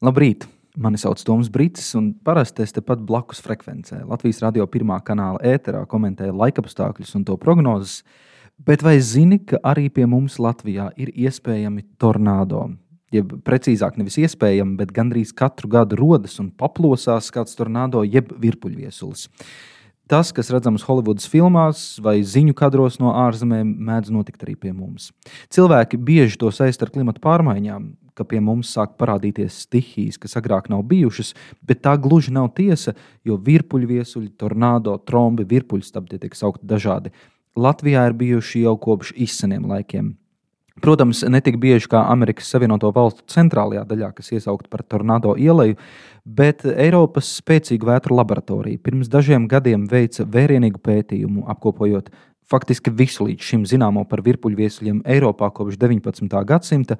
Labrīt! Mani sauc Toms Brīsīs, un parasti es tepat blakus frekvencē. Latvijas radio pirmā kanāla ēterā komentēju laikapstākļus un to prognozes. Bet vai zini, ka arī pie mums Latvijā ir iespējami tornado? Jeb precīzāk, nevis iespējami, bet gandrīz katru gadu rodas un paplosās kāds tornado jeb virpuļviesulis. Tas, kas redzams Holivudas filmās vai ziņu kadros no ārzemēm, mēdz notikt arī pie mums. Cilvēki bieži to saista ar klimatu pārmaiņām, ka pie mums sāk parādīties stihijas, kas agrāk nav bijušas, bet tā gluži nav tiesa, jo virpuļviesuļi, tornado, trombi, virpuļstabdi tiek saukti dažādi. Latvijā ir bijuši jau kopš izseniem laikiem. Protams, ne tik bieži kā Amerikas Savienoto Valstu centrālajā daļā, kas iesaukta par tornado ieleju, bet Eiropas spēcīgu vētru laboratorija pirms dažiem gadiem veica vērienīgu pētījumu, apkopojot faktiski visu līdz šim zināmo par virpuļviesuļiem Eiropā kopš 19. gadsimta.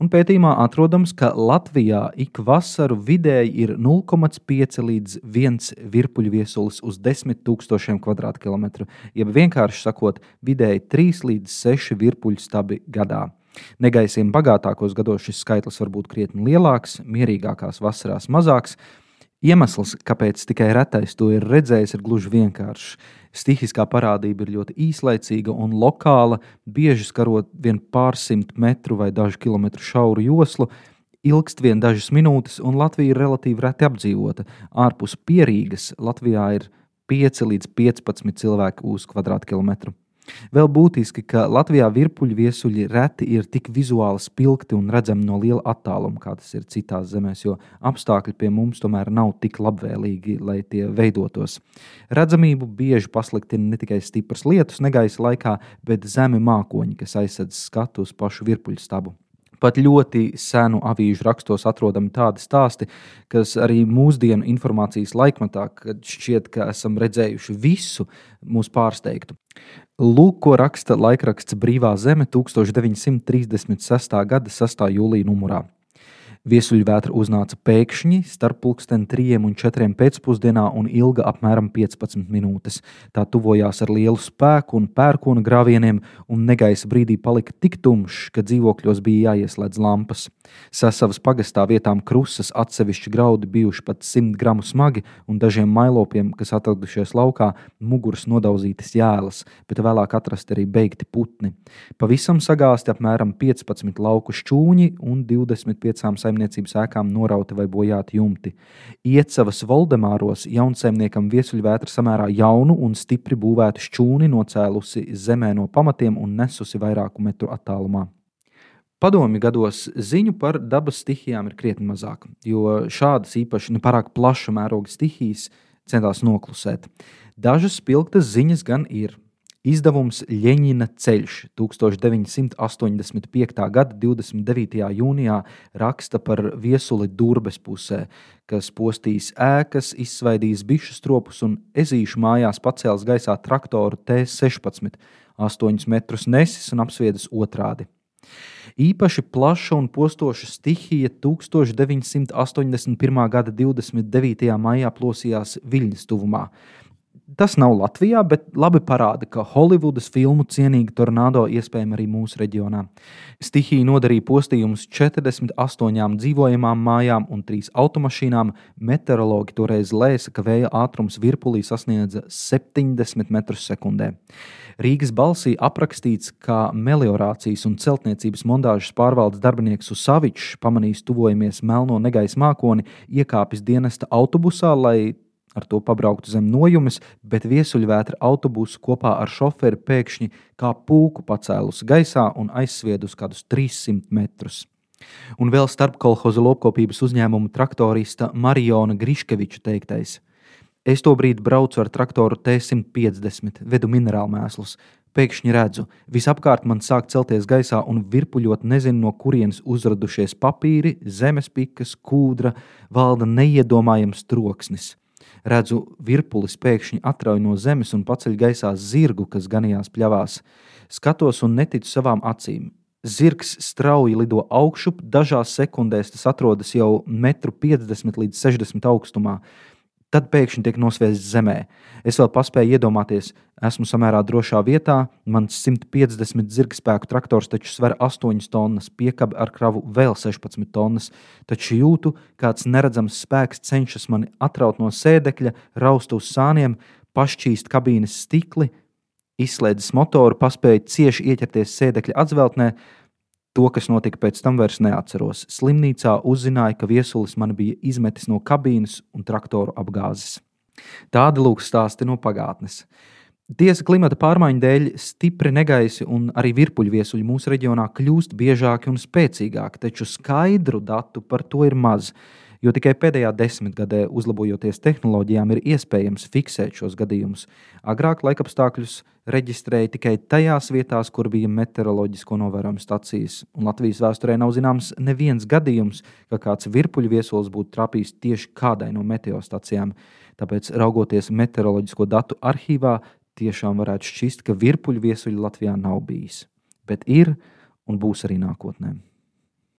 Un pētījumā atrodams, ka Latvijā ik vasaru vidēji ir 0,5 līdz 1 virpuļviesulis uz 10 000 km2, jeb vienkārši sakot, vidēji 3 līdz 6 virpuļstabi gadā. Negaisiem bagātākos gados šis skaitlis var būt krietni lielāks, mierīgākās vasarās mazāks. Iemesls, kāpēc tikai retais to ir redzējis, ir gluži vienkāršs stihiskā parādība ir ļoti īslaicīga un lokāla, bieži skarot vien pārsimt metru vai dažu kilometru šauru joslu. Ilgst vien dažas minūtes, un Latvija ir relatīvi reti apdzīvota. Ārpus pierīgas Latvijā ir 5 līdz 15 cilvēki uz kvadrātkilometru. Vēl būtiski, ka Latvijā virpuļu viesuļi reti ir tik vizuāli spilgti un redzami no liela attāluma, kā tas ir citās zemēs, jo apstākļi pie mums tomēr nav tik labvēlīgi, lai tie veidotos. Redzamību bieži pasliktina ne tikai stiprs lietus negaisa laikā, bet zemi mākoņi, kas aizsedz skatu uz pašu virpuļu stabu. Pat ļoti senu avīžu rakstos atrodami tādi stāsti, kas arī mūsdienu informācijas laikmatā, kad šķiet, ka esam redzējuši visu, mūs pārsteigtu. Lūk, ko raksta laikraksts Brīvā zeme 1936. gada 6. jūlijā numurā. Viesuļvētra uznāca pēkšņi starp pulksten 3 un 4 pēcpusdienā un ilga apmēram 15 minūtes. Tā tuvojās ar lielu spēku un pērkona grāvieniem, un negaisa brīdī palika tik tumšs, ka dzīvokļos bija jāieslēdz lampas. Sasavas pagastā vietām krusas atsevišķi graudi bijuši pat 100 gramu smagi, un dažiem mailopiem, kas atradušies laukā, muguras nodauzītas jēlas, bet vēlāk atrasti arī beigti putni. Pavisam sagāzti apmēram 15 lauku šķūņi un 25 saimniecības saimniecības ēkām norauti vai bojāti jumti. Iecavas Voldemāros jaunsaimniekam viesuļvētra samērā jaunu un stipri būvētu šķūni nocēlusi zemē no pamatiem un nesusi vairāku metru attālumā. Padomju gados ziņu par dabas stihijām ir krietni mazāk, jo šādas īpaši nepārāk plaša mēroga stihijas centās noklusēt. Dažas spilgtas ziņas gan ir, Izdevums Ļeņina ceļš 1985. gada 29. jūnijā raksta par viesuli Durbes pusē, kas postīs ēkas, izsvaidīs bišu stropus un ezīšu mājās pacēls gaisā traktoru T-16, 8 metrus nesis un apsviedas otrādi. Īpaši plaša un postoša stihija 1981. gada 29. maijā plosījās Viļņas tuvumā. Tas nav Latvijā, bet labi parāda, ka Holivudas filmu cienīga tornado iespējama arī mūsu reģionā. Stihija nodarīja postījumus 48 dzīvojamām mājām un 3 automašīnām. Meteorologi toreiz lēsa, ka vēja ātrums virpulī sasniedza 70 metrus sekundē. Rīgas balsī aprakstīts, ka meliorācijas un celtniecības montāžas pārvaldes darbinieks Usavičs pamanījis tuvojamies melno negaisa mākoni, iekāpis dienesta autobusā, lai ar to pabrauktu zem nojumes, bet viesuļvētra autobusu kopā ar šoferi pēkšņi kā pūku pacēlus gaisā un aizsviedus kādus 300 metrus. Un vēl starp kolhoza lopkopības uzņēmuma traktorista Marijona Griškeviča teiktais. Es to brīdi braucu ar traktoru T150, vedu minerālu mēslus. Pēkšņi redzu, visapkārt man sāk celties gaisā un virpuļot nezinu no kurienes uzradušies papīri, zemes pikas, kūdra, valda neiedomājams troksnis. Redzu, virpulis pēkšņi atrauj no zemes un paceļ gaisā zirgu, kas ganījās pļavās. Skatos un neticu savām acīm. Zirgs strauji lido augšup, dažās sekundēs tas atrodas jau 1,50 līdz 60 augstumā. Tad pēkšņi tiek nosviests zemē. Es vēl paspēju iedomāties, esmu samērā drošā vietā, mans 150 zirgspēku traktors taču sver 8 tonnas, piekabi ar kravu vēl 16 tonnas, taču jūtu, kāds neredzams spēks cenšas mani atraut no sēdekļa, raust uz sāniem, pašķīst kabīnes stikli, izslēdzis motoru, paspēja cieši ieķerties sēdekļa atzveltnē, To, kas notika pēc tam, vairs neatceros. Slimnīcā uzzināja, ka viesulis man bija izmetis no kabīnes un traktoru apgāzes. Tādi lūk stāsti no pagātnes. Tiesa klimata pārmaiņu dēļ stipri negaisi un arī virpuļviesuļi mūsu reģionā kļūst biežāki un spēcīgāki, taču skaidru datu par to ir maz jo tikai pēdējā desmitgadē, uzlabojoties tehnoloģijām, ir iespējams fiksēt šos gadījumus. Agrāk laikapstākļus reģistrēja tikai tajās vietās, kur bija meteoroloģisko novērojumu stacijas, un Latvijas vēsturē nav zināms neviens gadījums, ka kāds virpuļu viesulis būtu trapījis tieši kādai no meteostacijām. Tāpēc, raugoties meteoroloģisko datu arhīvā, tiešām varētu šķist, ka virpuļu viesuļu Latvijā nav bijis. Bet ir un būs arī nākotnē.